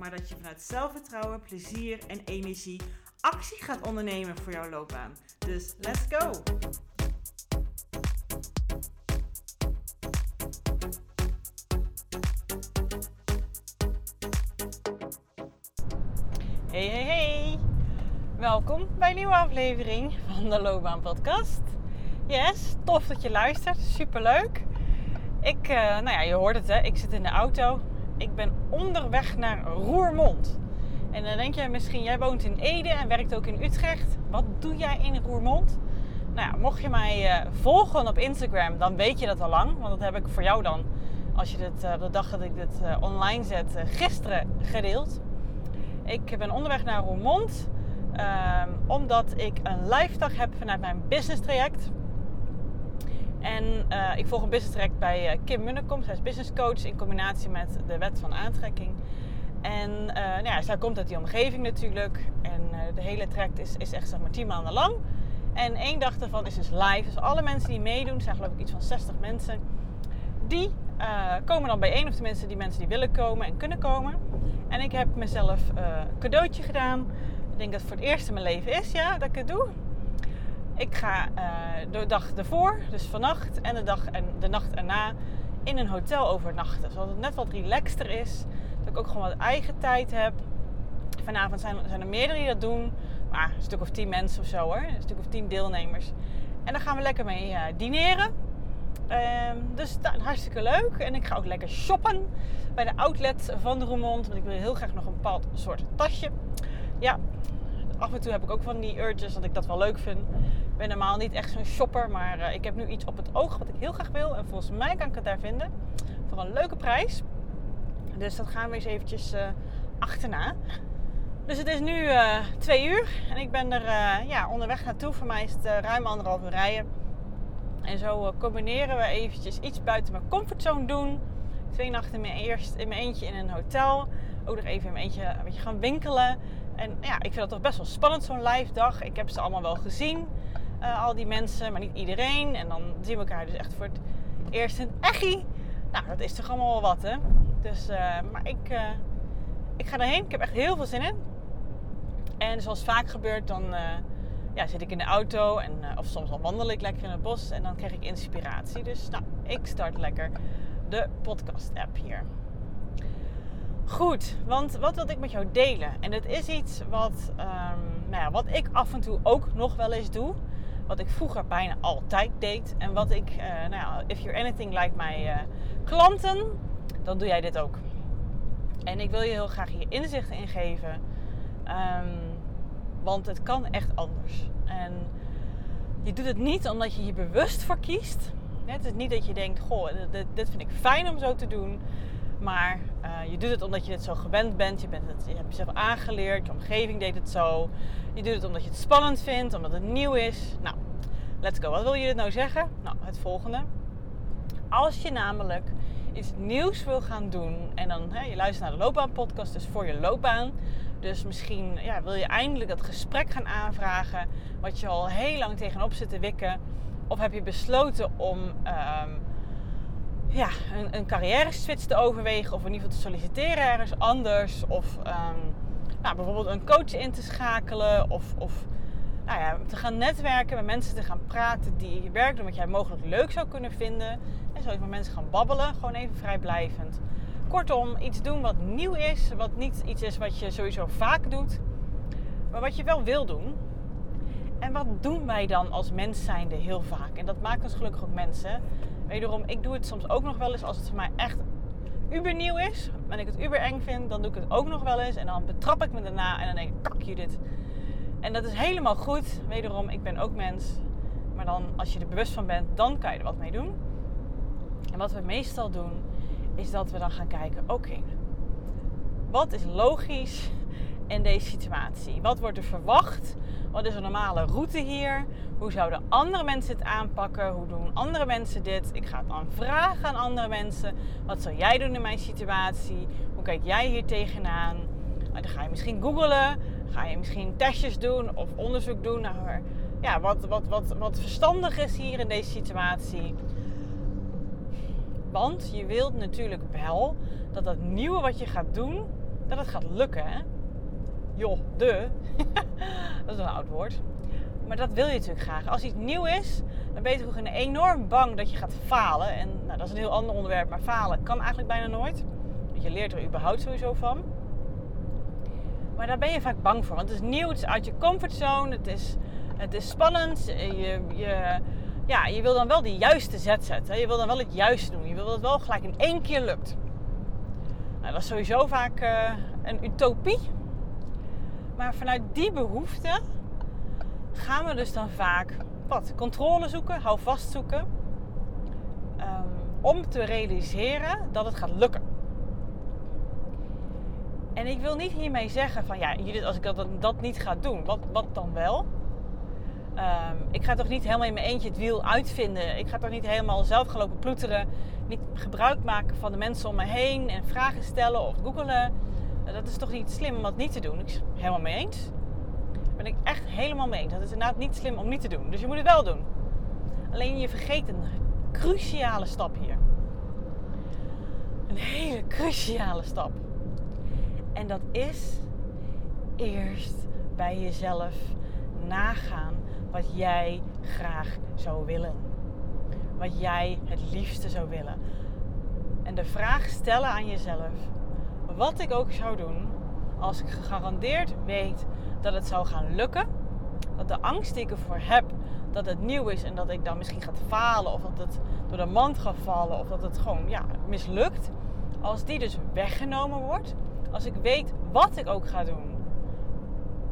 maar dat je vanuit zelfvertrouwen, plezier en energie actie gaat ondernemen voor jouw loopbaan. Dus let's go! Hey, hey, hey! Welkom bij een nieuwe aflevering van de Loopbaan Podcast. Yes, tof dat je luistert. Superleuk. Ik, uh, nou ja, je hoort het hè. Ik zit in de auto. Ik ben onderweg naar Roermond. En dan denk je misschien, jij woont in Ede en werkt ook in Utrecht. Wat doe jij in Roermond? Nou ja, mocht je mij uh, volgen op Instagram, dan weet je dat al lang. Want dat heb ik voor jou dan, als je dit, uh, de dag dat ik dit online zet, gisteren gedeeld. Ik ben onderweg naar Roermond. Um, omdat ik een live dag heb vanuit mijn business traject. En uh, ik volg een business traject bij uh, Kim Munnekom. Zij is business coach in combinatie met de wet van aantrekking. En uh, nou ja, zij komt uit die omgeving natuurlijk. En de hele traject is, is echt zeg maar 10 maanden lang. En één dag daarvan is dus live. Dus alle mensen die meedoen, zijn geloof ik iets van 60 mensen. Die komen dan bij één of mensen die mensen die willen komen en kunnen komen. En ik heb mezelf een cadeautje gedaan denk dat het voor het eerst in mijn leven is, ja, dat ik het doe. Ik ga uh, de dag ervoor, dus vannacht en de dag en de nacht erna in een hotel overnachten. Zodat het net wat relaxter is. Dat ik ook gewoon wat eigen tijd heb. Vanavond zijn, zijn er meerdere die dat doen. Maar een stuk of tien mensen of zo hoor. Een stuk of tien deelnemers. En daar gaan we lekker mee uh, dineren. Uh, dus hartstikke leuk. En ik ga ook lekker shoppen bij de outlet van de Roermond. Want ik wil heel graag nog een bepaald soort tasje. Ja, af en toe heb ik ook van die urges dat ik dat wel leuk vind. Ik ben normaal niet echt zo'n shopper, maar uh, ik heb nu iets op het oog wat ik heel graag wil. En volgens mij kan ik het daar vinden voor een leuke prijs. Dus dat gaan we eens eventjes uh, achterna. Dus het is nu uh, twee uur en ik ben er ja, onderweg naartoe. Voor mij is het ruim anderhalf uur rijden. En zo combineren we eventjes iets buiten mijn comfortzone doen. Twee nachten in mijn, eerst, in mijn eentje in een hotel. Ook nog even in mijn eentje een beetje gaan winkelen. En ja, ik vind dat toch best wel spannend, zo'n live dag. Ik heb ze allemaal wel gezien, uh, al die mensen, maar niet iedereen. En dan zien we elkaar dus echt voor het eerst in echi. Nou, dat is toch allemaal wel wat, hè? Dus, uh, maar ik, uh, ik ga erheen. Ik heb echt heel veel zin in. En zoals vaak gebeurt, dan ja, zit ik in de auto. En, of soms dan wandel ik lekker in het bos. En dan krijg ik inspiratie. Dus nou, ik start lekker de podcast-app hier. Goed, want wat wil ik met jou delen? En het is iets wat, um, nou ja, wat ik af en toe ook nog wel eens doe. Wat ik vroeger bijna altijd deed. En wat ik, uh, nou ja, if you're anything like mijn uh, klanten, dan doe jij dit ook. En ik wil je heel graag hier inzichten in geven. Um, want het kan echt anders. En je doet het niet omdat je je bewust voor kiest. Het is niet dat je denkt, goh, dit vind ik fijn om zo te doen. Maar uh, je doet het omdat je het zo gewend bent. Je, bent het, je hebt jezelf aangeleerd. Je omgeving deed het zo. Je doet het omdat je het spannend vindt. Omdat het nieuw is. Nou, let's go. Wat wil je dit nou zeggen? Nou, het volgende. Als je namelijk iets nieuws wil gaan doen. En dan, hè, je luistert naar de loopbaanpodcast. Dus voor je loopbaan. Dus misschien ja, wil je eindelijk dat gesprek gaan aanvragen. Wat je al heel lang tegenop zit te wikken. Of heb je besloten om... Um, ja, een, een carrière switch te overwegen of in ieder geval te solliciteren ergens anders. Of um, nou, bijvoorbeeld een coach in te schakelen of, of nou ja, te gaan netwerken, met mensen te gaan praten die je werk doen wat jij mogelijk leuk zou kunnen vinden. En zo met mensen gaan babbelen, gewoon even vrijblijvend. Kortom, iets doen wat nieuw is, wat niet iets is wat je sowieso vaak doet, maar wat je wel wil doen. En wat doen wij dan als mens zijnde heel vaak? En dat maakt ons gelukkig ook mensen. Wederom, ik doe het soms ook nog wel eens als het voor mij echt uber nieuw is. En ik het uber eng vind, dan doe ik het ook nog wel eens. En dan betrap ik me daarna en dan denk ik, kak je dit. En dat is helemaal goed. Wederom, ik ben ook mens. Maar dan, als je er bewust van bent, dan kan je er wat mee doen. En wat we meestal doen, is dat we dan gaan kijken, oké, wat is logisch in deze situatie? Wat wordt er verwacht? Wat is een normale route hier? Hoe zouden andere mensen het aanpakken? Hoe doen andere mensen dit? Ik ga het dan vragen aan andere mensen. Wat zou jij doen in mijn situatie? Hoe kijk jij hier tegenaan? Dan ga je misschien googlen. Ga je misschien testjes doen of onderzoek doen naar ja, wat, wat, wat, wat verstandig is hier in deze situatie. Want je wilt natuurlijk wel dat dat nieuwe wat je gaat doen, dat het gaat lukken. Hè? Joh, de. dat is een oud woord. Maar dat wil je natuurlijk graag. Als iets nieuw is, dan ben je toch enorm bang dat je gaat falen. En nou, dat is een heel ander onderwerp, maar falen kan eigenlijk bijna nooit. Want je leert er überhaupt sowieso van. Maar daar ben je vaak bang voor. Want het is nieuw, het is uit je comfortzone, het is, het is spannend. Je, je, ja, je wil dan wel die juiste zet zetten. Je wil dan wel het juiste doen. Je wil dat het wel gelijk in één keer lukt. Nou, dat is sowieso vaak uh, een utopie. Maar vanuit die behoefte gaan we dus dan vaak wat controle zoeken, hou vast zoeken. Um, om te realiseren dat het gaat lukken. En ik wil niet hiermee zeggen van ja, Judith, als ik dat, dat niet ga doen, wat, wat dan wel? Um, ik ga toch niet helemaal in mijn eentje het wiel uitvinden. Ik ga toch niet helemaal zelf gaan lopen ploeteren. Niet gebruik maken van de mensen om me heen en vragen stellen of googelen. Dat is toch niet slim om dat niet te doen? Ik het helemaal mee eens. Ben ik echt helemaal mee eens. Dat is inderdaad niet slim om niet te doen. Dus je moet het wel doen. Alleen je vergeet een cruciale stap hier. Een hele cruciale stap. En dat is eerst bij jezelf nagaan wat jij graag zou willen. Wat jij het liefste zou willen. En de vraag stellen aan jezelf: wat ik ook zou doen, als ik gegarandeerd weet dat het zou gaan lukken, dat de angst die ik ervoor heb dat het nieuw is en dat ik dan misschien gaat falen of dat het door de mand gaat vallen of dat het gewoon ja, mislukt, als die dus weggenomen wordt, als ik weet wat ik ook ga doen,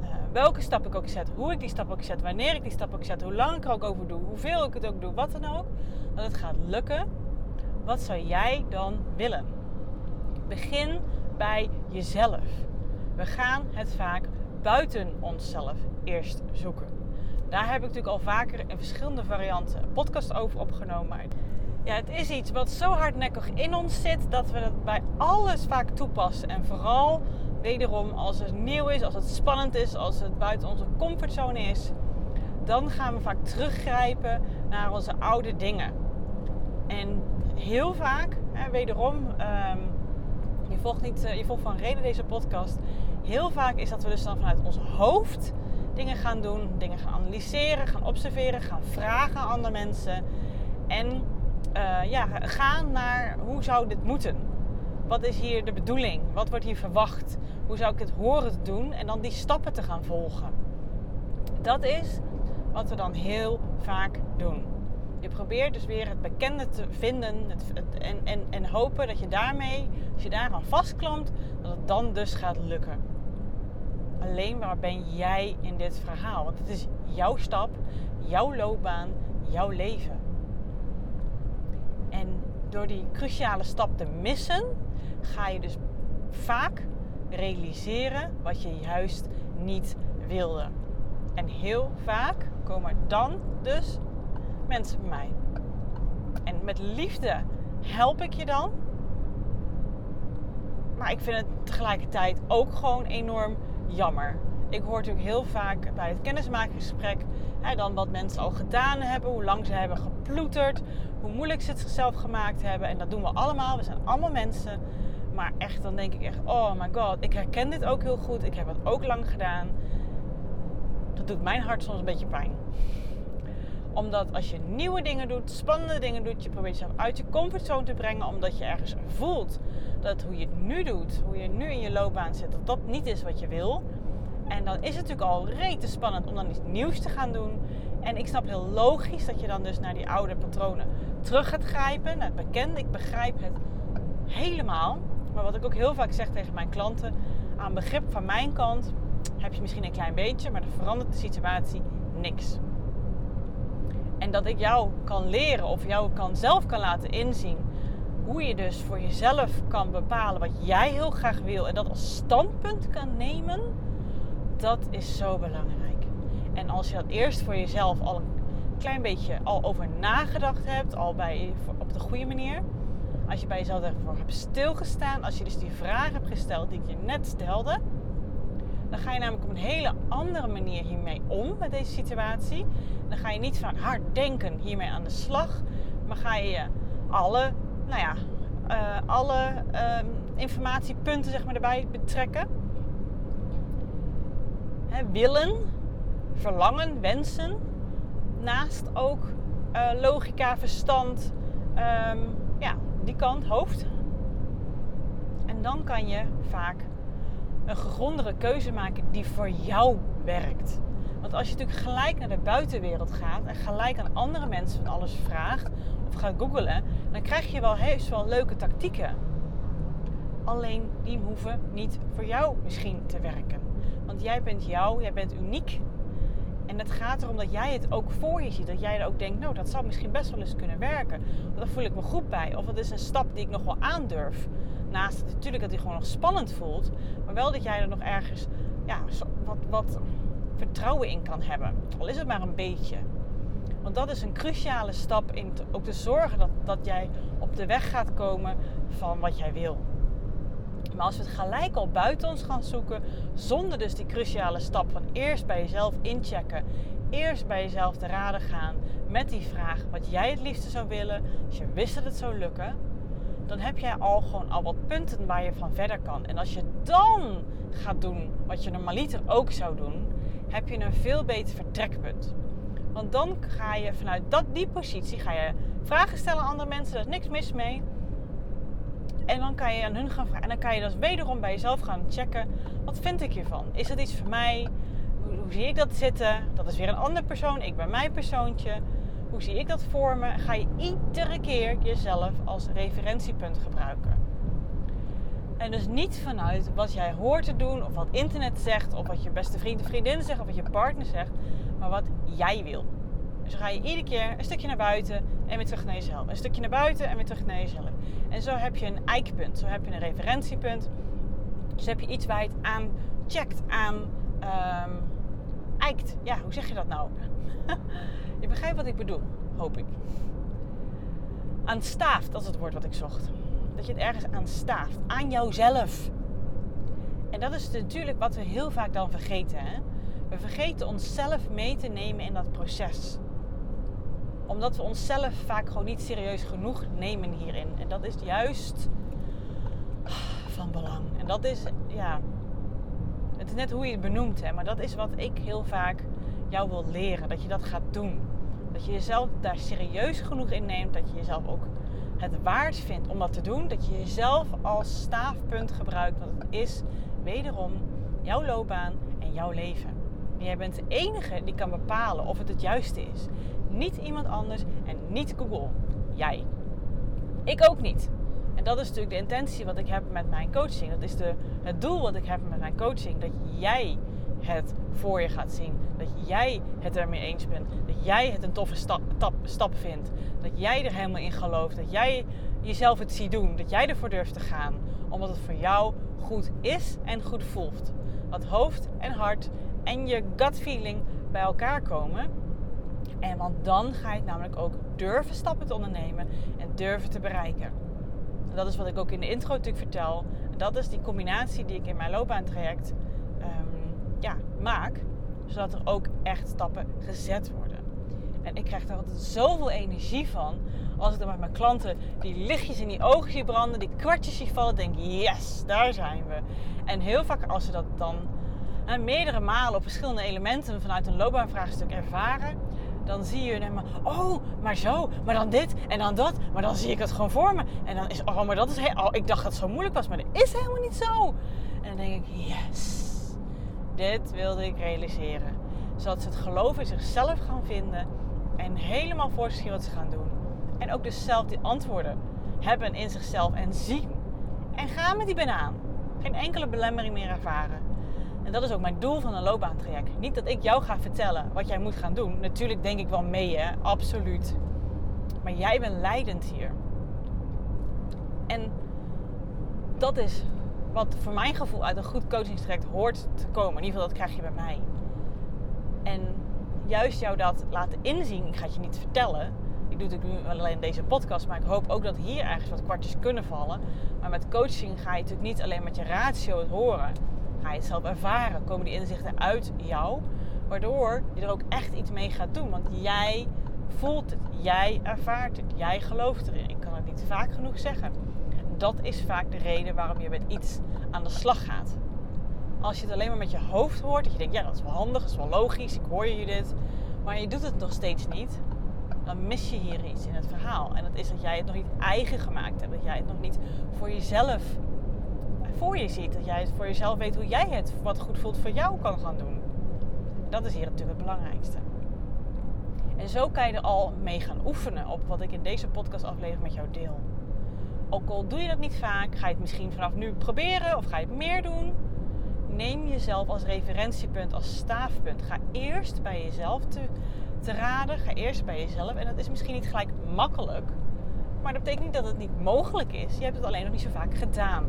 uh, welke stap ik ook zet, hoe ik die stap ook zet, wanneer ik die stap ook zet, hoe lang ik er ook over doe, hoeveel ik het ook doe, wat dan ook, dat het gaat lukken, wat zou jij dan willen? Begin bij jezelf. We gaan het vaak buiten onszelf eerst zoeken. Daar heb ik natuurlijk al vaker in verschillende varianten podcast over opgenomen. Ja, het is iets wat zo hardnekkig in ons zit dat we het bij alles vaak toepassen. En vooral wederom als het nieuw is, als het spannend is, als het buiten onze comfortzone is, dan gaan we vaak teruggrijpen naar onze oude dingen. En heel vaak, hè, wederom, um, je volgt, niet, uh, je volgt van reden deze podcast. Heel vaak is dat we dus dan vanuit ons hoofd dingen gaan doen, dingen gaan analyseren, gaan observeren, gaan vragen aan andere mensen. En uh, ja, gaan naar hoe zou dit moeten? Wat is hier de bedoeling? Wat wordt hier verwacht? Hoe zou ik het horen te doen? En dan die stappen te gaan volgen. Dat is wat we dan heel vaak doen. Je probeert dus weer het bekende te vinden het, en, en, en hopen dat je daarmee, als je daaraan vastklampt, dat het dan dus gaat lukken. Alleen waar ben jij in dit verhaal? Want het is jouw stap, jouw loopbaan, jouw leven. En door die cruciale stap te missen, ga je dus vaak realiseren wat je juist niet wilde. En heel vaak komen dan dus mensen bij mij. En met liefde help ik je dan. Maar ik vind het tegelijkertijd ook gewoon enorm jammer. Ik hoor natuurlijk heel vaak bij het kennismakingsgesprek hè, dan wat mensen al gedaan hebben, hoe lang ze hebben geploeterd, hoe moeilijk ze het zichzelf gemaakt hebben. En dat doen we allemaal. We zijn allemaal mensen. Maar echt, dan denk ik echt, oh my god, ik herken dit ook heel goed. Ik heb het ook lang gedaan. Dat doet mijn hart soms een beetje pijn omdat als je nieuwe dingen doet, spannende dingen doet, je probeert jezelf uit je comfortzone te brengen. Omdat je ergens voelt dat hoe je het nu doet, hoe je nu in je loopbaan zit, dat dat niet is wat je wil. En dan is het natuurlijk al rete spannend om dan iets nieuws te gaan doen. En ik snap heel logisch dat je dan dus naar die oude patronen terug gaat grijpen. Naar het bekende. Ik begrijp het helemaal. Maar wat ik ook heel vaak zeg tegen mijn klanten, aan begrip van mijn kant heb je misschien een klein beetje, maar dan verandert de situatie niks. En dat ik jou kan leren of jou kan zelf kan laten inzien hoe je dus voor jezelf kan bepalen wat jij heel graag wil en dat als standpunt kan nemen, dat is zo belangrijk. En als je dat eerst voor jezelf al een klein beetje al over nagedacht hebt, al bij, op de goede manier, als je bij jezelf ervoor hebt stilgestaan, als je dus die vraag hebt gesteld die ik je net stelde, dan ga je namelijk op een hele andere manier hiermee om met deze situatie. Dan ga je niet van hard denken hiermee aan de slag, maar ga je alle, nou ja, uh, alle uh, informatiepunten zeg maar, erbij betrekken. Willen, verlangen, wensen. Naast ook uh, logica, verstand, um, ja, die kant, hoofd. En dan kan je vaak een gegrondere keuze maken die voor jou werkt. Want als je natuurlijk gelijk naar de buitenwereld gaat en gelijk aan andere mensen van alles vraagt of gaat googlen, dan krijg je wel heus wel leuke tactieken. Alleen die hoeven niet voor jou misschien te werken. Want jij bent jou, jij bent uniek. En het gaat erom dat jij het ook voor je ziet. Dat jij er ook denkt, nou dat zou misschien best wel eens kunnen werken. Of daar voel ik me goed bij. Of dat is een stap die ik nog wel aandurf. Naast natuurlijk dat hij gewoon nog spannend voelt. Maar wel dat jij er nog ergens ja, wat, wat vertrouwen in kan hebben. Al is het maar een beetje. Want dat is een cruciale stap in ook te zorgen dat, dat jij op de weg gaat komen van wat jij wil. Maar als we het gelijk al buiten ons gaan zoeken, zonder dus die cruciale stap van eerst bij jezelf inchecken, eerst bij jezelf te raden gaan met die vraag wat jij het liefste zou willen, als je wist dat het zou lukken, dan heb jij al gewoon al wat punten waar je van verder kan. En als je dan gaat doen wat je normaliter ook zou doen, heb je een veel beter vertrekpunt. Want dan ga je vanuit dat, die positie ga je vragen stellen aan andere mensen. Er is niks mis mee. En dan kan je aan hun gaan vragen. En dan kan je dus wederom bij jezelf gaan checken. Wat vind ik hiervan? Is het iets voor mij? Hoe, hoe zie ik dat zitten? Dat is weer een ander persoon. Ik ben mijn persoontje. Hoe zie ik dat voor me? Ga je iedere keer jezelf als referentiepunt gebruiken. En dus niet vanuit wat jij hoort te doen, of wat internet zegt, of wat je beste vriend of vriendin zegt, of wat je partner zegt, maar wat jij wil. Dus ga je iedere keer een stukje naar buiten en weer terug naar jezelf. Een stukje naar buiten en weer terug naar jezelf. En zo heb je een eikpunt, zo heb je een referentiepunt. Dus heb je iets waar je het aan checkt, aan um, eikt. Ja, hoe zeg je dat nou? je begrijpt wat ik bedoel, hoop ik. Aan staaf, dat is het woord wat ik zocht. Dat je het ergens aan staaft. Aan jouzelf. En dat is natuurlijk wat we heel vaak dan vergeten. Hè? We vergeten onszelf mee te nemen in dat proces. Omdat we onszelf vaak gewoon niet serieus genoeg nemen hierin. En dat is juist van belang. En dat is, ja, het is net hoe je het benoemt, hè, maar dat is wat ik heel vaak jou wil leren. Dat je dat gaat doen. Dat je jezelf daar serieus genoeg in neemt. Dat je jezelf ook het waard vindt om dat te doen. Dat je jezelf als staafpunt gebruikt. Want het is wederom jouw loopbaan en jouw leven. En jij bent de enige die kan bepalen of het het juiste is. Niet iemand anders en niet Google. Jij. Ik ook niet. En dat is natuurlijk de intentie wat ik heb met mijn coaching. Dat is de, het doel wat ik heb met mijn coaching. Dat jij het voor je gaat zien. Dat jij het ermee eens bent. Dat jij het een toffe stap, vindt. Dat jij er helemaal in gelooft. Dat jij jezelf het ziet doen. Dat jij ervoor durft te gaan. Omdat het voor jou goed is en goed voelt. Dat hoofd en hart en je gut feeling bij elkaar komen. En want dan ga je het namelijk ook durven stappen te ondernemen en durven te bereiken. dat is wat ik ook in de intro natuurlijk vertel. Dat is die combinatie die ik in mijn loopbaantraject um, ja, maak. Zodat er ook echt stappen gezet worden. En ik krijg daar altijd zoveel energie van. Als ik dan met mijn klanten die lichtjes in die ogen zie branden, die kwartjes zie vallen, denk yes, daar zijn we. En heel vaak als ze dat dan meerdere malen op verschillende elementen vanuit een loopbaanvraagstuk ervaren, dan zie je helemaal, oh, maar zo, maar dan dit en dan dat, maar dan zie ik het gewoon voor me. En dan is, oh, maar dat is, heel, oh, ik dacht dat het zo moeilijk was, maar dat is helemaal niet zo. En dan denk ik, yes, dit wilde ik realiseren. Zodat ze het geloof in zichzelf gaan vinden en helemaal voor zich wat ze gaan doen. En ook dus zelf die antwoorden hebben in zichzelf en zien. En gaan met die banaan. Geen enkele belemmering meer ervaren. En dat is ook mijn doel van een loopbaantraject. Niet dat ik jou ga vertellen wat jij moet gaan doen. Natuurlijk denk ik wel mee, hè? absoluut. Maar jij bent leidend hier. En dat is wat voor mijn gevoel uit een goed coachingstraject hoort te komen. In ieder geval, dat krijg je bij mij. En juist jou dat laten inzien, ik ga het je niet vertellen. Ik doe het nu alleen deze podcast, maar ik hoop ook dat hier ergens wat kwartjes kunnen vallen. Maar met coaching ga je natuurlijk niet alleen met je ratio het horen. Ga je het zelf ervaren, komen die inzichten uit jou. Waardoor je er ook echt iets mee gaat doen. Want jij voelt het, jij ervaart het, jij gelooft erin. Ik kan het niet vaak genoeg zeggen. Dat is vaak de reden waarom je met iets aan de slag gaat. Als je het alleen maar met je hoofd hoort, dat je denkt, ja dat is wel handig, dat is wel logisch, ik hoor je dit. Maar je doet het nog steeds niet, dan mis je hier iets in het verhaal. En dat is dat jij het nog niet eigen gemaakt hebt. Dat jij het nog niet voor jezelf voor je ziet. Dat jij het voor jezelf weet hoe jij het, wat goed voelt voor jou, kan gaan doen. Dat is hier natuurlijk het belangrijkste. En zo kan je er al mee gaan oefenen op wat ik in deze podcastaflevering met jou deel. Ook al doe je dat niet vaak, ga je het misschien vanaf nu proberen of ga je het meer doen. Neem jezelf als referentiepunt, als staafpunt. Ga eerst bij jezelf te, te raden. Ga eerst bij jezelf. En dat is misschien niet gelijk makkelijk. Maar dat betekent niet dat het niet mogelijk is. Je hebt het alleen nog niet zo vaak gedaan.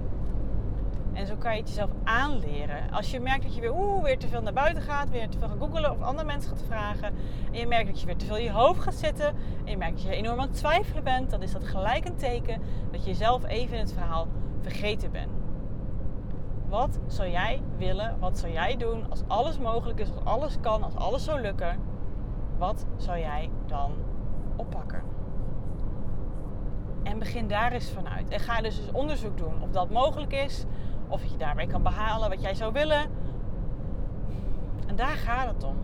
En zo kan je het jezelf aanleren. Als je merkt dat je weer, oeh, weer te veel naar buiten gaat, weer te veel gaat googelen of andere mensen gaat vragen. En je merkt dat je weer te veel in je hoofd gaat zitten. En je merkt dat je enorm aan het twijfelen bent. Dan is dat gelijk een teken dat je jezelf even in het verhaal vergeten bent. Wat zou jij willen? Wat zou jij doen als alles mogelijk is, als alles kan, als alles zou lukken? Wat zou jij dan oppakken? En begin daar eens vanuit. En ga dus eens onderzoek doen of dat mogelijk is. Of je daarmee kan behalen wat jij zou willen. En daar gaat het om.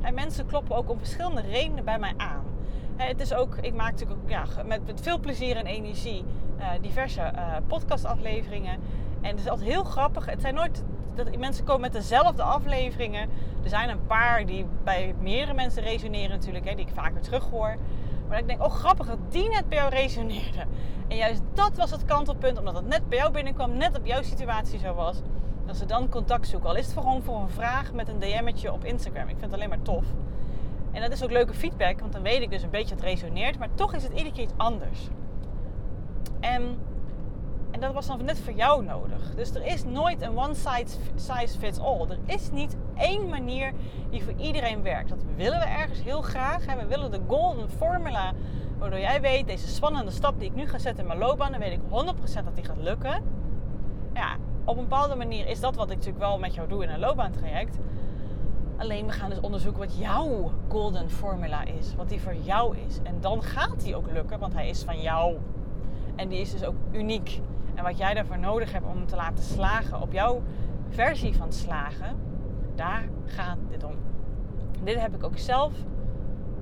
En mensen kloppen ook om verschillende redenen bij mij aan. Het is ook, ik maak natuurlijk ook, ja, met, veel plezier en energie uh, diverse uh, podcastafleveringen. En het is altijd heel grappig. Het zijn nooit dat mensen komen met dezelfde afleveringen. Er zijn een paar die bij meerdere mensen resoneren natuurlijk, hè, die ik vaker terug hoor. Maar ik denk, oh grappig dat die net bij jou resoneerde. En juist dat was het kantelpunt, omdat het net bij jou binnenkwam, net op jouw situatie zo was. Dat ze dan contact zoeken. Al is het gewoon voor een vraag met een DM'tje op Instagram. Ik vind het alleen maar tof. En dat is ook leuke feedback, want dan weet ik dus een beetje dat het resoneert. Maar toch is het iedere keer iets anders. En en dat was dan net voor jou nodig. Dus er is nooit een one size fits all. Er is niet één manier die voor iedereen werkt. Dat willen we ergens heel graag. We willen de golden formula. Waardoor jij weet, deze spannende stap die ik nu ga zetten in mijn loopbaan, dan weet ik 100% dat die gaat lukken. Ja, op een bepaalde manier is dat wat ik natuurlijk wel met jou doe in een loopbaantraject. Alleen we gaan dus onderzoeken wat jouw golden formula is. Wat die voor jou is. En dan gaat die ook lukken, want hij is van jou. En die is dus ook uniek. En wat jij daarvoor nodig hebt om te laten slagen op jouw versie van slagen, daar gaat dit om. Dit heb ik ook zelf,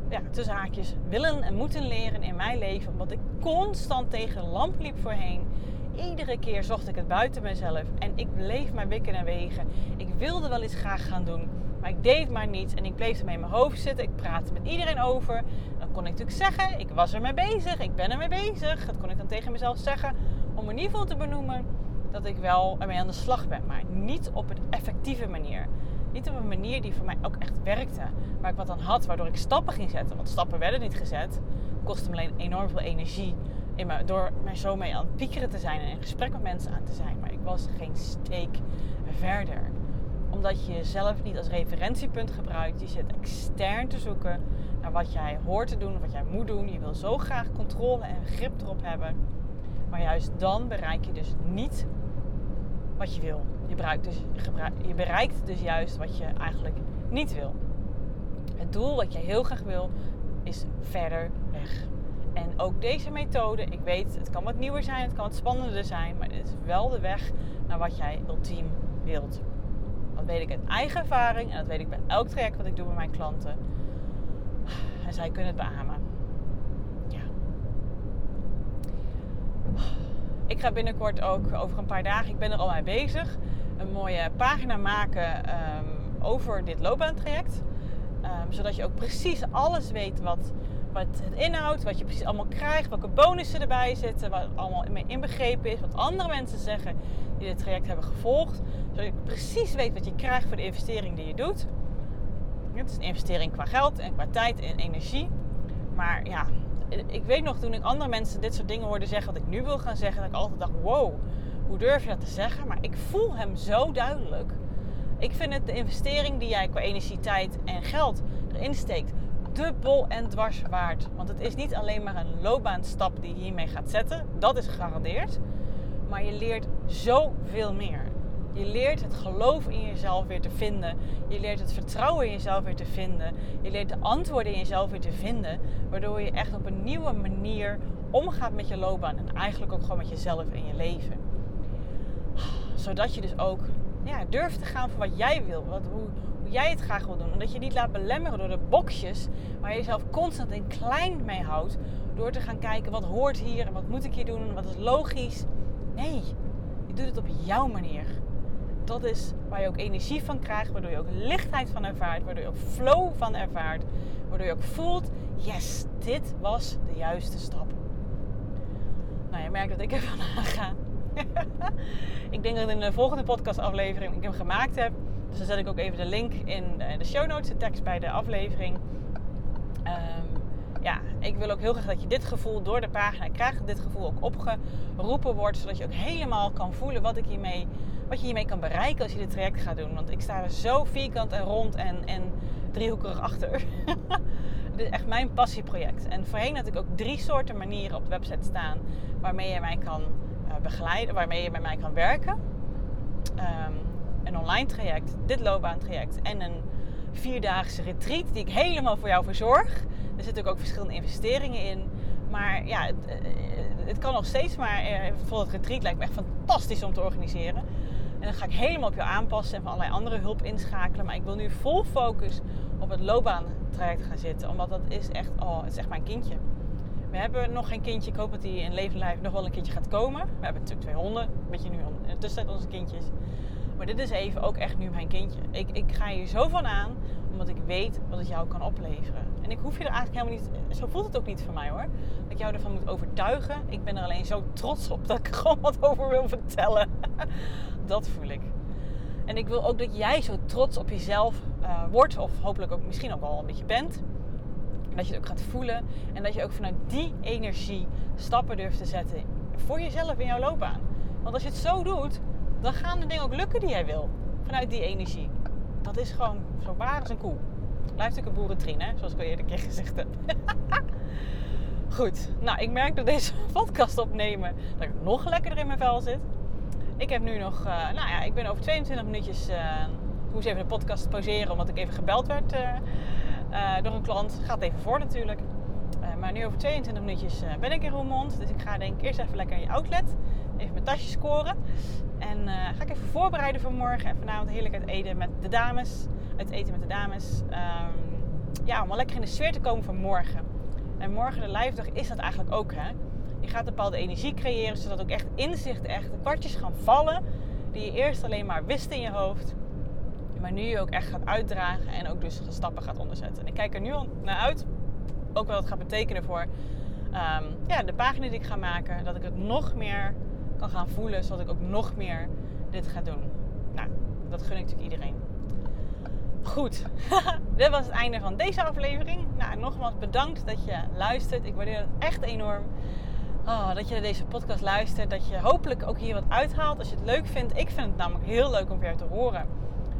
ja, tussen haakjes, willen en moeten leren in mijn leven. Omdat ik constant tegen lamp liep voorheen. Iedere keer zocht ik het buiten mezelf en ik bleef maar wikken en wegen. Ik wilde wel iets graag gaan doen, maar ik deed maar niet en ik bleef ermee in mijn hoofd zitten. Ik praatte met iedereen over. Dan kon ik natuurlijk zeggen, ik was ermee bezig, ik ben ermee bezig. Dat kon ik dan tegen mezelf zeggen om in ieder geval te benoemen dat ik wel ermee aan de slag ben. Maar niet op een effectieve manier. Niet op een manier die voor mij ook echt werkte. Waar ik wat aan had, waardoor ik stappen ging zetten. Want stappen werden niet gezet. Kostte me alleen enorm veel energie. In door mij zo mee aan het piekeren te zijn en in gesprek met mensen aan te zijn. Maar ik was geen steek verder. Omdat je jezelf niet als referentiepunt gebruikt. Je zit extern te zoeken naar wat jij hoort te doen, wat jij moet doen. Je wil zo graag controle en grip erop hebben maar juist dan bereik je dus niet wat je wil. Je, bereikt dus, je bereikt dus juist wat je eigenlijk niet wil. Het doel wat je heel graag wil is verder weg. En ook deze methode, ik weet, het kan wat nieuwer zijn, het kan wat spannender zijn, maar het is wel de weg naar wat jij ultiem wilt. Dat weet ik uit eigen ervaring en dat weet ik bij elk traject wat ik doe met mijn klanten. En zij kunnen het beamen. Ik ga binnenkort ook over een paar dagen, ik ben er al mee bezig, een mooie pagina maken ehm, over dit loopbaantraject. Um, zodat je ook precies alles weet wat, wat het inhoudt, wat je precies allemaal krijgt, welke bonussen erbij zitten, wat allemaal mee inbegrepen is, wat andere mensen zeggen die dit traject hebben gevolgd. Zodat je precies weet wat je krijgt voor de investering die je doet. Het is een investering qua geld en qua tijd en energie. Maar ja, ik weet nog toen ik andere mensen dit soort dingen hoorde zeggen, wat ik nu wil gaan zeggen, dat ik altijd dacht: wow, hoe durf je dat te zeggen? Maar ik voel hem zo duidelijk. Ik vind het de investering die jij qua energie, tijd en geld erin steekt, dubbel en dwars waard. Want het is niet alleen maar een loopbaanstap die je hiermee gaat zetten, dat is gegarandeerd. Maar je leert zoveel meer. Je leert het geloof in jezelf weer te vinden. Je leert het vertrouwen in jezelf weer te vinden. Je leert de antwoorden in jezelf weer te vinden. Waardoor je echt op een nieuwe manier omgaat met je loopbaan. En eigenlijk ook gewoon met jezelf en je leven. Zodat je dus ook ja, durft te gaan voor wat jij wil. Wat, hoe, hoe jij het graag wil doen. En dat je niet laat belemmeren door de boxjes waar je jezelf constant in klein mee houdt. Door te gaan kijken wat hoort hier en wat moet ik hier doen, wat is logisch. Nee, je doet het op jouw manier dat is waar je ook energie van krijgt, waardoor je ook lichtheid van ervaart, waardoor je ook flow van ervaart, waardoor je ook voelt, yes, dit was de juiste stap. Nou, je merkt dat ik ervan aanga. ik denk dat in de volgende podcastaflevering ik hem gemaakt heb. Dus dan zet ik ook even de link in de show notes, de tekst bij de aflevering. Um, ja, ik wil ook heel graag dat je dit gevoel door de pagina krijgt. Dit gevoel ook opgeroepen wordt. Zodat je ook helemaal kan voelen wat, ik hiermee, wat je hiermee kan bereiken als je dit traject gaat doen. Want ik sta er zo vierkant en rond en, en driehoekig achter. dit is echt mijn passieproject. En voorheen had ik ook drie soorten manieren op de website staan. Waarmee je mij kan uh, begeleiden. Waarmee je met mij kan werken. Um, een online traject, dit loopbaantraject en een vierdaagse retreat die ik helemaal voor jou verzorg. Er zitten ook verschillende investeringen in. Maar ja, het, eh, het kan nog steeds. Maar eh, bijvoorbeeld het retreat lijkt me echt fantastisch om te organiseren. En dan ga ik helemaal op jou aanpassen en van allerlei andere hulp inschakelen. Maar ik wil nu vol focus op het loopbaantraject gaan zitten. Omdat dat is echt, oh, het is echt mijn kindje. We hebben nog geen kindje. Ik hoop dat die in leven lijf nog wel een kindje gaat komen. We hebben natuurlijk twee honden. Een beetje nu in de tussentijd onze kindjes. Maar dit is even ook echt nu mijn kindje. Ik, ik ga hier zo van aan, omdat ik weet wat het jou kan opleveren. En ik hoef je er eigenlijk helemaal niet, zo voelt het ook niet voor mij hoor. Dat ik jou ervan moet overtuigen. Ik ben er alleen zo trots op dat ik er gewoon wat over wil vertellen. dat voel ik. En ik wil ook dat jij zo trots op jezelf uh, wordt, of hopelijk ook misschien ook wel een beetje bent. En dat je het ook gaat voelen en dat je ook vanuit die energie stappen durft te zetten voor jezelf in jouw loopbaan. Want als je het zo doet, dan gaan de dingen ook lukken die jij wil. Vanuit die energie. Dat is gewoon zo waar als een koe. Blijft natuurlijk een boerentrien, hè? zoals ik al eerder keer gezegd heb. Goed, nou ik merk door deze podcast opnemen dat ik nog lekkerder in mijn vel zit. Ik heb nu nog, uh, nou ja, ik ben over 22 minuutjes, uh, ik moest even de podcast pauzeren omdat ik even gebeld werd uh, door een klant. Gaat even voor natuurlijk. maar nu over 22 minuutjes ben ik in Roermond. Dus ik ga denk ik eerst even lekker in je outlet. Even mijn tasje scoren. En ga ik even voorbereiden voor morgen. En vanavond heerlijk uit eten met de dames. Uit eten met de dames. Um, ja, om wel lekker in de sfeer te komen voor morgen. En morgen de live dag is dat eigenlijk ook. Hè? Je gaat bepaalde energie creëren. Zodat ook echt inzicht, echt de kwartjes gaan vallen. Die je eerst alleen maar wist in je hoofd. Maar nu je ook echt gaat uitdragen. En ook dus stappen gaat onderzetten. En ik kijk er nu al naar uit. Ook wat het gaat betekenen voor um, ja, de pagina die ik ga maken. Dat ik het nog meer kan gaan voelen, zodat ik ook nog meer dit ga doen. Nou, dat gun ik natuurlijk iedereen. Goed, dit was het einde van deze aflevering. Nou, nogmaals bedankt dat je luistert. Ik waardeer het echt enorm. Oh, dat je naar deze podcast luistert. Dat je hopelijk ook hier wat uithaalt. Als je het leuk vindt. Ik vind het namelijk heel leuk om weer te horen.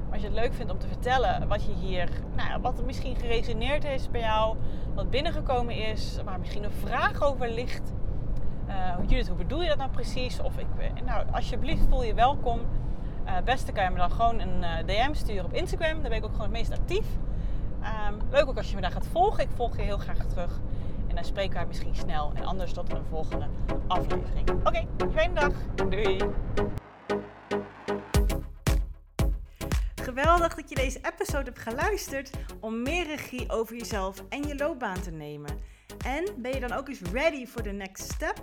Maar als je het leuk vindt om te vertellen wat je hier, nou, wat er misschien geresoneerd is bij jou, wat binnengekomen is, waar misschien een vraag over ligt, Judith, hoe bedoel je dat nou precies? Of ik, nou, alsjeblieft voel je welkom. Uh, beste kan je me dan gewoon een DM sturen op Instagram. Daar ben ik ook gewoon het meest actief. Um, leuk ook als je me daar gaat volgen. Ik volg je heel graag terug. En dan spreken we misschien snel. En anders tot een volgende aflevering. Oké, okay, fijne dag. Doei. Geweldig dat je deze episode hebt geluisterd om meer regie over jezelf en je loopbaan te nemen. En ben je dan ook eens ready for the next step?